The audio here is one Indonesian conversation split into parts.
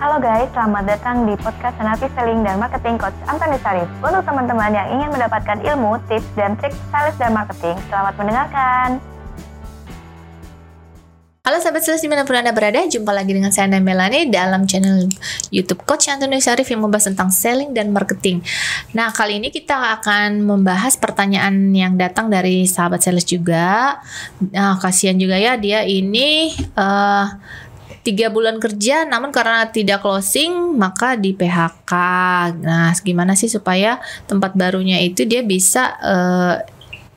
Halo guys, selamat datang di podcast Senapi Selling dan Marketing Coach Antoni Sarif. Untuk teman-teman yang ingin mendapatkan ilmu, tips, dan trik sales dan marketing, selamat mendengarkan. Halo sahabat sales di mana pun Anda berada, jumpa lagi dengan saya Anda Melani dalam channel YouTube Coach Antoni Sarif yang membahas tentang selling dan marketing. Nah, kali ini kita akan membahas pertanyaan yang datang dari sahabat sales juga. Nah, kasihan juga ya, dia ini uh, tiga bulan kerja namun karena tidak closing maka di PHK. Nah, gimana sih supaya tempat barunya itu dia bisa uh,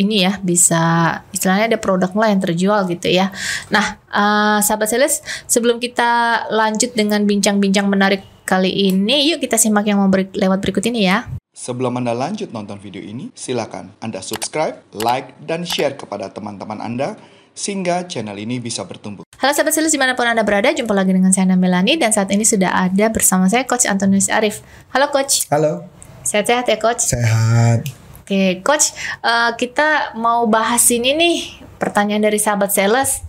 ini ya bisa istilahnya ada produk lah yang terjual gitu ya. Nah, uh, sahabat sales, sebelum kita lanjut dengan bincang-bincang menarik kali ini, yuk kita simak yang mau beri, lewat berikut ini ya. Sebelum Anda lanjut nonton video ini, silakan Anda subscribe, like, dan share kepada teman-teman Anda sehingga channel ini bisa bertumbuh. Halo sahabat sales di mana pun Anda berada, jumpa lagi dengan saya Melani dan saat ini sudah ada bersama saya Coach Antonius Arif. Halo Coach. Halo. Sehat-sehat ya Coach? Sehat. Oke, coach, uh, kita mau bahas ini nih pertanyaan dari sahabat sales.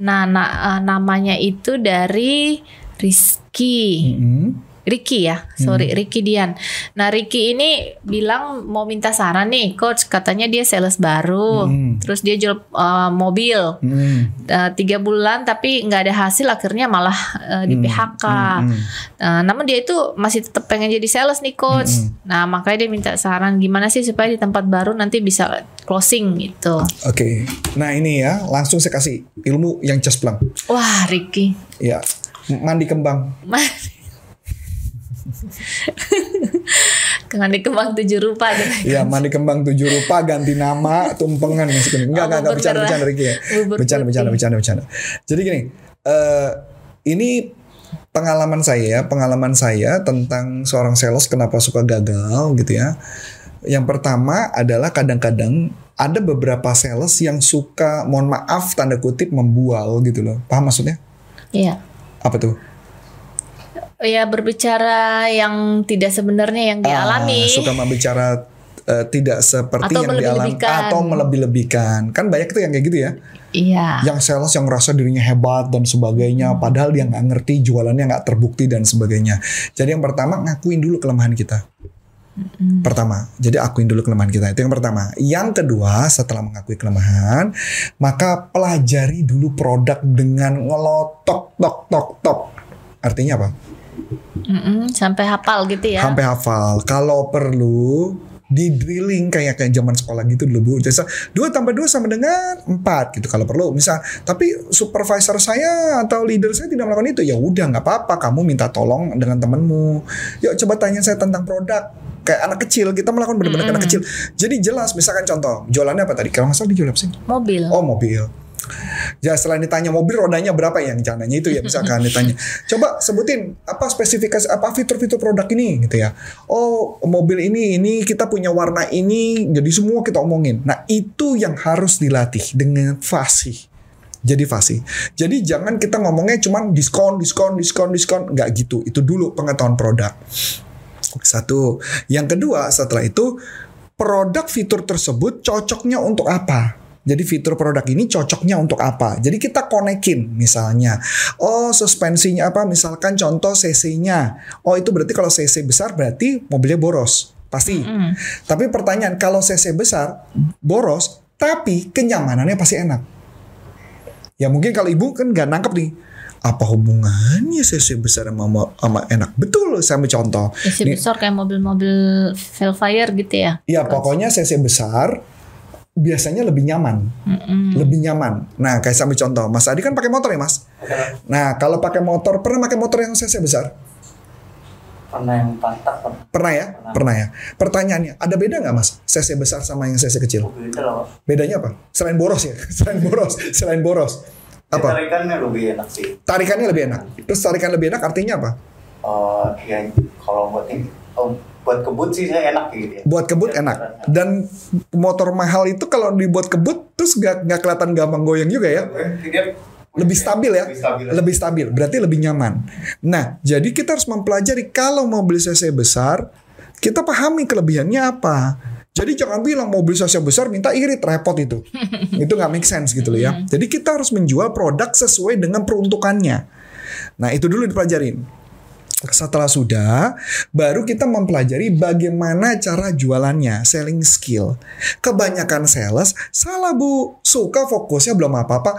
Nah, na uh, namanya itu dari Rizky. Mm -hmm. Ricky ya, sorry hmm. Ricky Dian. Nah Ricky ini bilang mau minta saran nih, coach. Katanya dia sales baru, hmm. terus dia jual uh, mobil hmm. uh, tiga bulan, tapi nggak ada hasil, akhirnya malah uh, di hmm. PHK. Hmm. Uh, namun dia itu masih tetap pengen jadi sales nih, coach. Hmm. Nah makanya dia minta saran gimana sih supaya di tempat baru nanti bisa closing gitu. Oke, okay. nah ini ya langsung saya kasih ilmu yang cespleng. Wah Ricky. Ya, mandi kembang. mandi kembang tujuh rupa gitu. Iya, mandi kembang tujuh rupa ganti nama tumpengan maksudnya. Enggak, oh, enggak, enggak bercanda bercanda Ricky ya. Bercanda bercanda bercanda bercanda. Jadi gini, uh, ini pengalaman saya ya, pengalaman saya tentang seorang sales kenapa suka gagal gitu ya. Yang pertama adalah kadang-kadang ada beberapa sales yang suka mohon maaf tanda kutip membual gitu loh. Paham maksudnya? Iya. Apa tuh? Ya berbicara yang tidak sebenarnya yang dialami. Uh, suka membicara uh, tidak seperti atau yang dialami atau melebih-lebihkan. Kan banyak tuh yang kayak gitu ya. Iya. Yang sales yang merasa dirinya hebat dan sebagainya, hmm. padahal dia nggak ngerti jualannya nggak terbukti dan sebagainya. Jadi yang pertama ngakuin dulu kelemahan kita. hmm Pertama, jadi akuin dulu kelemahan kita itu yang pertama. Yang kedua, setelah mengakui kelemahan, maka pelajari dulu produk dengan ngelotok tok tok tok. Artinya apa? Mm-mm, sampai hafal gitu ya. Sampai hafal. Kalau perlu di drilling kayak kayak zaman sekolah gitu dulu bu. Jadi dua tambah dua sama dengan empat gitu kalau perlu. Misal tapi supervisor saya atau leader saya tidak melakukan itu. Ya udah nggak apa-apa. Kamu minta tolong dengan temenmu yuk coba tanya saya tentang produk. Kayak anak kecil. Kita melakukan benar-benar mm -hmm. anak kecil. Jadi jelas misalkan contoh jualannya apa tadi? Kalau nggak salah dijual apa sih? Mobil. Oh mobil Ya selain ditanya mobil rodanya berapa ya yang cananya itu ya misalkan ditanya. Coba sebutin apa spesifikasi apa fitur-fitur produk ini gitu ya. Oh mobil ini ini kita punya warna ini jadi semua kita omongin. Nah itu yang harus dilatih dengan fasih. Jadi fasih. Jadi jangan kita ngomongnya cuman diskon, diskon, diskon, diskon. Nggak gitu. Itu dulu pengetahuan produk. Satu. Yang kedua setelah itu produk fitur tersebut cocoknya untuk apa? Jadi fitur produk ini cocoknya untuk apa? Jadi kita konekin misalnya. Oh suspensinya apa? Misalkan contoh CC-nya. Oh itu berarti kalau CC besar berarti mobilnya boros. Pasti. Mm -hmm. Tapi pertanyaan kalau CC besar boros tapi kenyamanannya pasti enak. Ya mungkin kalau ibu kan nggak nangkep nih apa hubungannya CC besar sama, sama enak betul saya ambil contoh CC besar kayak mobil-mobil Velfire gitu ya iya pokoknya CC besar biasanya lebih nyaman, mm-hmm. lebih nyaman. Nah, kayak sambil contoh, Mas Adi kan pakai motor ya, Mas. Nah, kalau pakai motor, pernah pakai motor yang cc besar? Pernah yang pantak. Pernah, pernah ya, pernah. pernah ya. Pertanyaannya, ada beda nggak, Mas? cc besar sama yang cc kecil? Beda loh. Bedanya apa? Selain boros ya, selain boros, selain boros. Ya, apa? tarikannya lebih enak sih. Tarikannya lebih enak. Terus tarikan lebih enak artinya apa? Oh, uh, ya kalau buat ini, oh, buat kebut sih saya enak gitu ya. Buat kebut ya, enak. Dan motor mahal itu kalau dibuat kebut terus gak, gak kelihatan gampang goyang juga ya. lebih stabil ya, lebih stabil, lebih stabil, berarti lebih nyaman. Nah, jadi kita harus mempelajari kalau mobil cc besar, kita pahami kelebihannya apa. Jadi jangan bilang mobil cc besar minta irit repot itu, itu nggak make sense gitu loh ya. Hmm. Jadi kita harus menjual produk sesuai dengan peruntukannya. Nah itu dulu dipelajarin. Setelah sudah, baru kita mempelajari bagaimana cara jualannya, selling skill. Kebanyakan sales salah bu, suka fokusnya belum apa-apa.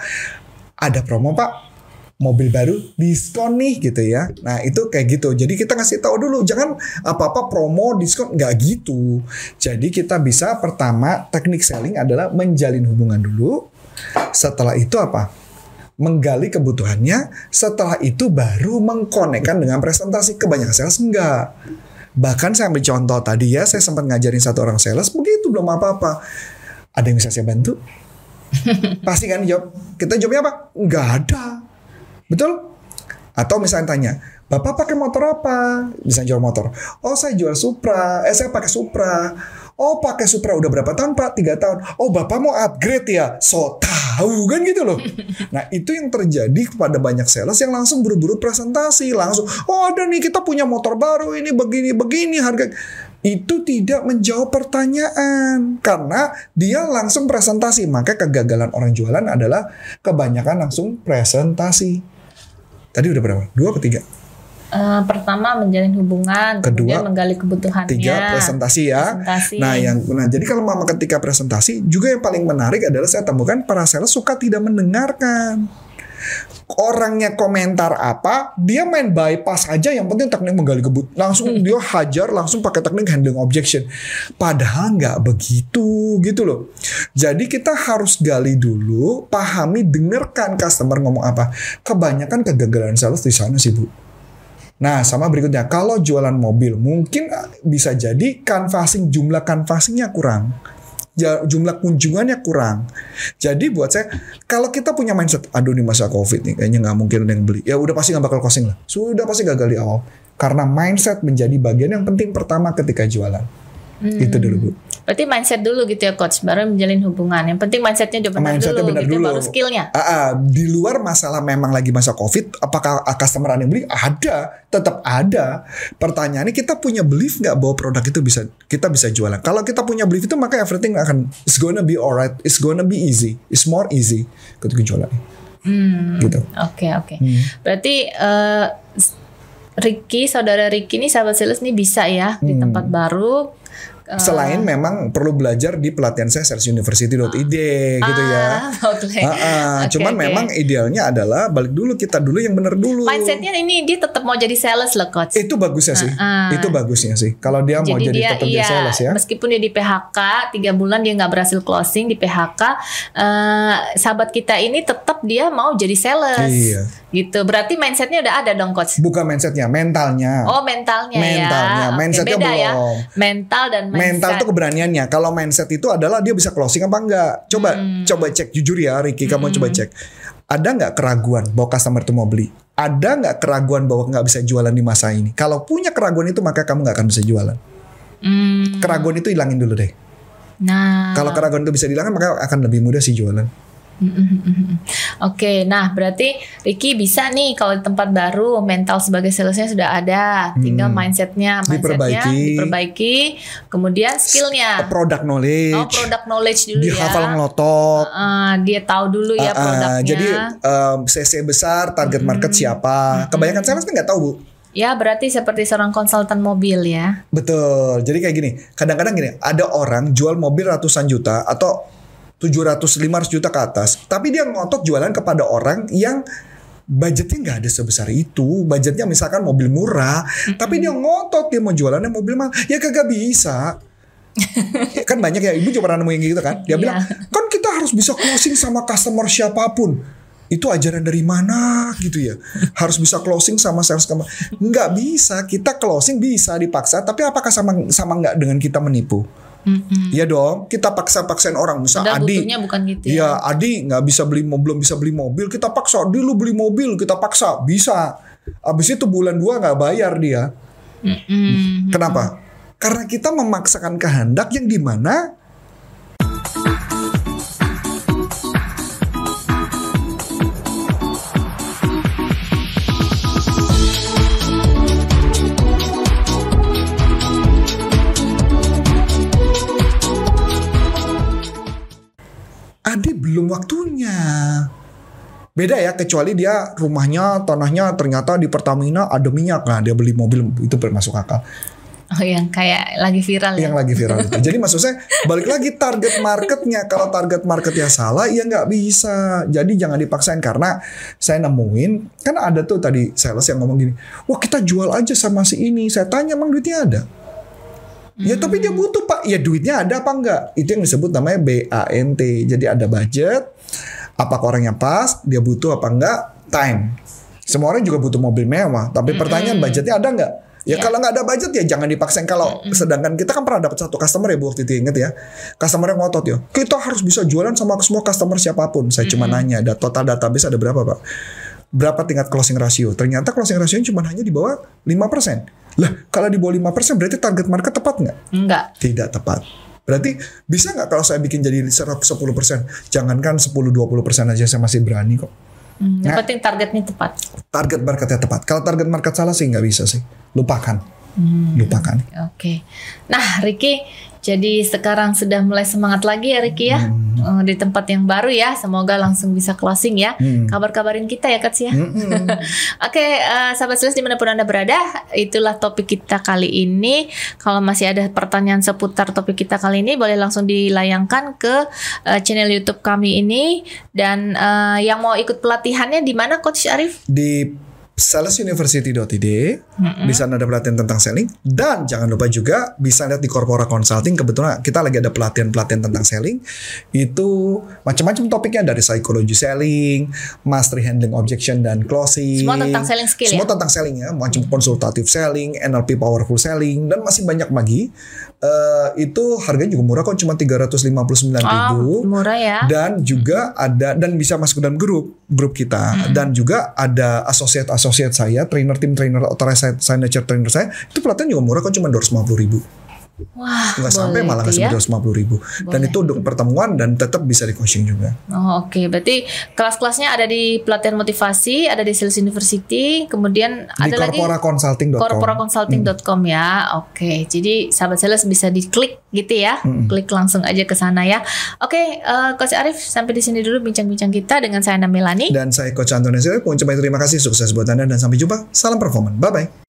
Ada promo pak, mobil baru diskon nih gitu ya. Nah itu kayak gitu. Jadi kita ngasih tahu dulu, jangan apa-apa promo diskon nggak gitu. Jadi kita bisa pertama teknik selling adalah menjalin hubungan dulu. Setelah itu apa? Menggali kebutuhannya. Setelah itu baru mengkonekkan dengan presentasi. Kebanyakan sales enggak. Bahkan saya ambil contoh tadi ya, saya sempat ngajarin satu orang sales, begitu belum apa-apa. Ada yang bisa saya bantu? Pasti kan jawab. Kita jawabnya apa? Enggak ada. Betul? Atau misalnya tanya, Bapak pakai motor apa? Bisa jual motor. Oh, saya jual Supra. Eh, saya pakai Supra. Oh, pakai Supra udah berapa tahun, Pak? Tiga tahun. Oh, Bapak mau upgrade ya? So tahu kan gitu loh. Nah, itu yang terjadi kepada banyak sales yang langsung buru-buru presentasi, langsung, "Oh, ada nih kita punya motor baru ini begini begini harga." Itu tidak menjawab pertanyaan karena dia langsung presentasi. Maka kegagalan orang jualan adalah kebanyakan langsung presentasi. Tadi udah berapa? Dua atau tiga? Eh, pertama menjalin hubungan, Kedua, kemudian menggali kebutuhannya. tiga presentasi ya. Presentasi. Nah, yang nah jadi kalau mama ketika presentasi juga yang paling menarik adalah saya temukan para sales suka tidak mendengarkan. Orangnya komentar apa, dia main bypass aja yang penting teknik menggali kebut. Langsung dia hajar langsung pakai teknik handling objection. Padahal nggak begitu gitu loh. Jadi kita harus gali dulu, pahami, dengarkan customer ngomong apa. Kebanyakan kegagalan sales di sana sih, Bu. Nah, sama berikutnya, kalau jualan mobil, mungkin bisa jadi canvassing, jumlah canvassingnya kurang. Jumlah kunjungannya kurang. Jadi buat saya, kalau kita punya mindset, aduh nih masa covid nih, kayaknya nggak mungkin ada yang beli. Ya udah pasti nggak bakal closing lah. Sudah pasti gagal di awal. Karena mindset menjadi bagian yang penting pertama ketika jualan. Itu dulu Bu. Berarti mindset dulu gitu ya coach, baru menjalin hubungan. Yang penting mindsetnya udah benar Mindsetnya dulu, benar gitu, dulu. baru skillnya. Ah, ah, di luar masalah memang lagi masa covid, apakah customer ada yang beli? Ada, tetap ada. Pertanyaannya kita punya belief nggak bahwa produk itu bisa kita bisa jualan? Kalau kita punya belief itu maka everything akan it's gonna be alright, it's gonna be easy, it's more easy ketika jualan. Hmm. Gitu. Oke oke. Hmm. Berarti eh, Ricky, saudara Ricky ini sahabat sales nih bisa ya di Hmm. tempat baru. Eh, Selain memang perlu belajar di pelatihan saya salesuniversity.id gitu ya. Oke. Ah, ah. Oke, Cuman oke. memang idealnya adalah balik dulu kita dulu yang benar dulu. mindsetnya ini dia tetap mau jadi sales loh coach. Itu bagusnya sih. Ah, ah. Itu bagusnya sih. Kalau dia mau Jadi jadi dia tetap iya, dia sales ya. meskipun dia di PHK tiga bulan dia nggak berhasil closing di PHK, eh, sahabat kita ini tetap dia mau jadi sales. Iya. Gitu. Berarti mindsetnya udah ada dong coach. Bukan mindsetnya, mentalnya. Oh mentalnya, Mentalnya, ya. Mindsetnya beda ya. belum. Mental dan mindset. Mental tuh keberaniannya. Kalau mindset itu adalah dia bisa closing apa enggak. Coba Hmm. coba cek jujur ya Ricky, kamu coba cek. Ada nggak keraguan bahwa customer itu mau beli? Ada nggak keraguan bahwa nggak bisa jualan di masa ini? Kalau punya keraguan itu maka kamu nggak akan bisa jualan. Hmm, Keraguan itu hilangin dulu deh. nah, Kalau keraguan itu bisa dihilangkan maka akan lebih mudah sih jualan. Oke, nah berarti Ricky bisa nih kalau di tempat baru mental sebagai salesnya sudah ada, tinggal mindsetnya, mindsetnya Diperbaiki. diperbaiki, kemudian skillnya, Product knowledge, oh product knowledge dulu dihafal ya, ngelotok. Ah, dia tahu dulu ya Ah, ah, produknya. jadi um, CC besar, target market siapa? Kebanyakan sales kan nggak tahu bu. ya berarti seperti seorang konsultan mobil ya. Betul. Jadi kayak gini. Kadang-kadang gini, ada orang jual mobil ratusan juta atau 700 500 juta ke atas, tapi dia ngotot jualan kepada orang yang budgetnya nggak ada sebesar itu. Budgetnya misalkan mobil murah, tapi dia ngotot dia mau jualannya mobil mahal. Ya kagak bisa. Ya kan banyak ya ibu pernah nemuin gitu kan. Dia Iya. bilang, "Kan kita harus bisa closing sama customer siapa pun." Itu ajaran dari mana gitu ya? Harus bisa closing sama sales customer. Nggak bisa. Kita closing bisa dipaksa, tapi apakah sama sama nggak dengan kita menipu? Mm-mm. Iya dong, kita paksa-paksain orang. Misal Padahal Adi, bukan gitu ya. Iya, Adi nggak bisa beli mobil, belum bisa beli mobil, kita paksa. Adi lu beli mobil, kita paksa, bisa. Abis itu bulan dua nggak bayar dia. Mm-mm. Kenapa? Karena kita memaksakan kehendak yang di mana Adi belum waktunya. Beda ya kecuali dia rumahnya tanahnya ternyata di Pertamina ada minyak nah dia beli mobil itu bermasuk akal. Oh yang kayak lagi viral ya. Yang lagi viral itu. Jadi maksud saya balik lagi target marketnya kalau target marketnya salah ya nggak bisa. Jadi jangan dipaksain karena saya nemuin kan ada tuh tadi sales yang ngomong gini, wah kita jual aja sama si ini. Saya tanya emang duitnya ada. Ya tapi dia butuh pak. Ya duitnya ada apa enggak? Itu yang disebut namanya BANT. Jadi ada budget. Apakah orangnya pas? Dia butuh apa enggak? Time. Semua orang juga butuh mobil mewah. Tapi pertanyaan budgetnya ada enggak? Ya Ya. kalau nggak ada budget ya jangan dipaksain. Kalau sedangkan kita kan pernah dapat satu customer ya bu waktu itu inget ya. Customer yang ngotot ya. Kita harus bisa jualan sama semua customer siapa pun. Saya cuma nanya, ada total database ada berapa pak? Berapa tingkat closing ratio? Ternyata closing ratio cuma hanya di bawah 5%. Lah kalau di bawah 5% berarti target market tepat nggak? Enggak. Tidak tepat. Berarti bisa nggak kalau saya bikin jadi 110%? Jangankan 10-20% aja saya masih berani kok. Hmm, yang Nah. penting targetnya tepat. Target marketnya tepat. Kalau target market salah sih nggak bisa sih. Lupakan. Lupakan. Oke. Nah, Ricky, jadi sekarang sudah mulai semangat lagi ya Ricky ya. Hmm. Eh, di tempat yang baru ya. Semoga langsung bisa closing ya. Hmm. Kabar-kabarin kita ya Kats ya. Mm-mm. Oke, eh, sahabat sales di mana pun Anda berada, itulah topik kita kali ini. Kalau masih ada pertanyaan seputar topik kita kali ini, boleh langsung dilayangkan ke eh, channel YouTube kami ini. Dan eh, yang mau ikut pelatihannya di mana Coach Arif? di salesuniversity.id di sana ada pelatihan tentang selling. Dan jangan lupa juga bisa lihat di Corpora Consulting. Kebetulan kita lagi ada pelatihan-pelatihan tentang selling. Itu macam-macam topiknya dari psikologi selling, mastery handling objection dan closing. Semua tentang selling skill semua ya? tentang selling ya. Macam konsultatif selling, NLP powerful selling dan masih banyak lagi Eh, itu harganya juga murah kok cuma 359.000 Oh, murah ya. dan juga ada dan bisa masuk ke dalam grup grup kita. Dan juga ada asosiat asosiat saya trainer tim trainer authorized signature trainer saya. Itu pelatihan juga murah kok cuma 250 ribu Wah, nggak sampai malah tuh nggak ya. sampai 250 ribu dan Boleh. itu untuk pertemuan dan tetap bisa di coaching juga Oh, Oke, berarti kelas-kelasnya ada di pelatihan motivasi, ada di Sales University, kemudian di ada lagi corporaconsulting.com corporaconsulting.com ya. Oke, jadi sahabat sales bisa diklik gitu ya. Klik langsung aja ke sana ya. Oke, eh, Coach Arif sampai di sini dulu bincang-bincang kita dengan saya Melani. dan saya coach Antonio Sirip mengucapkan terima kasih sukses buat anda dan sampai jumpa salam performan bye bye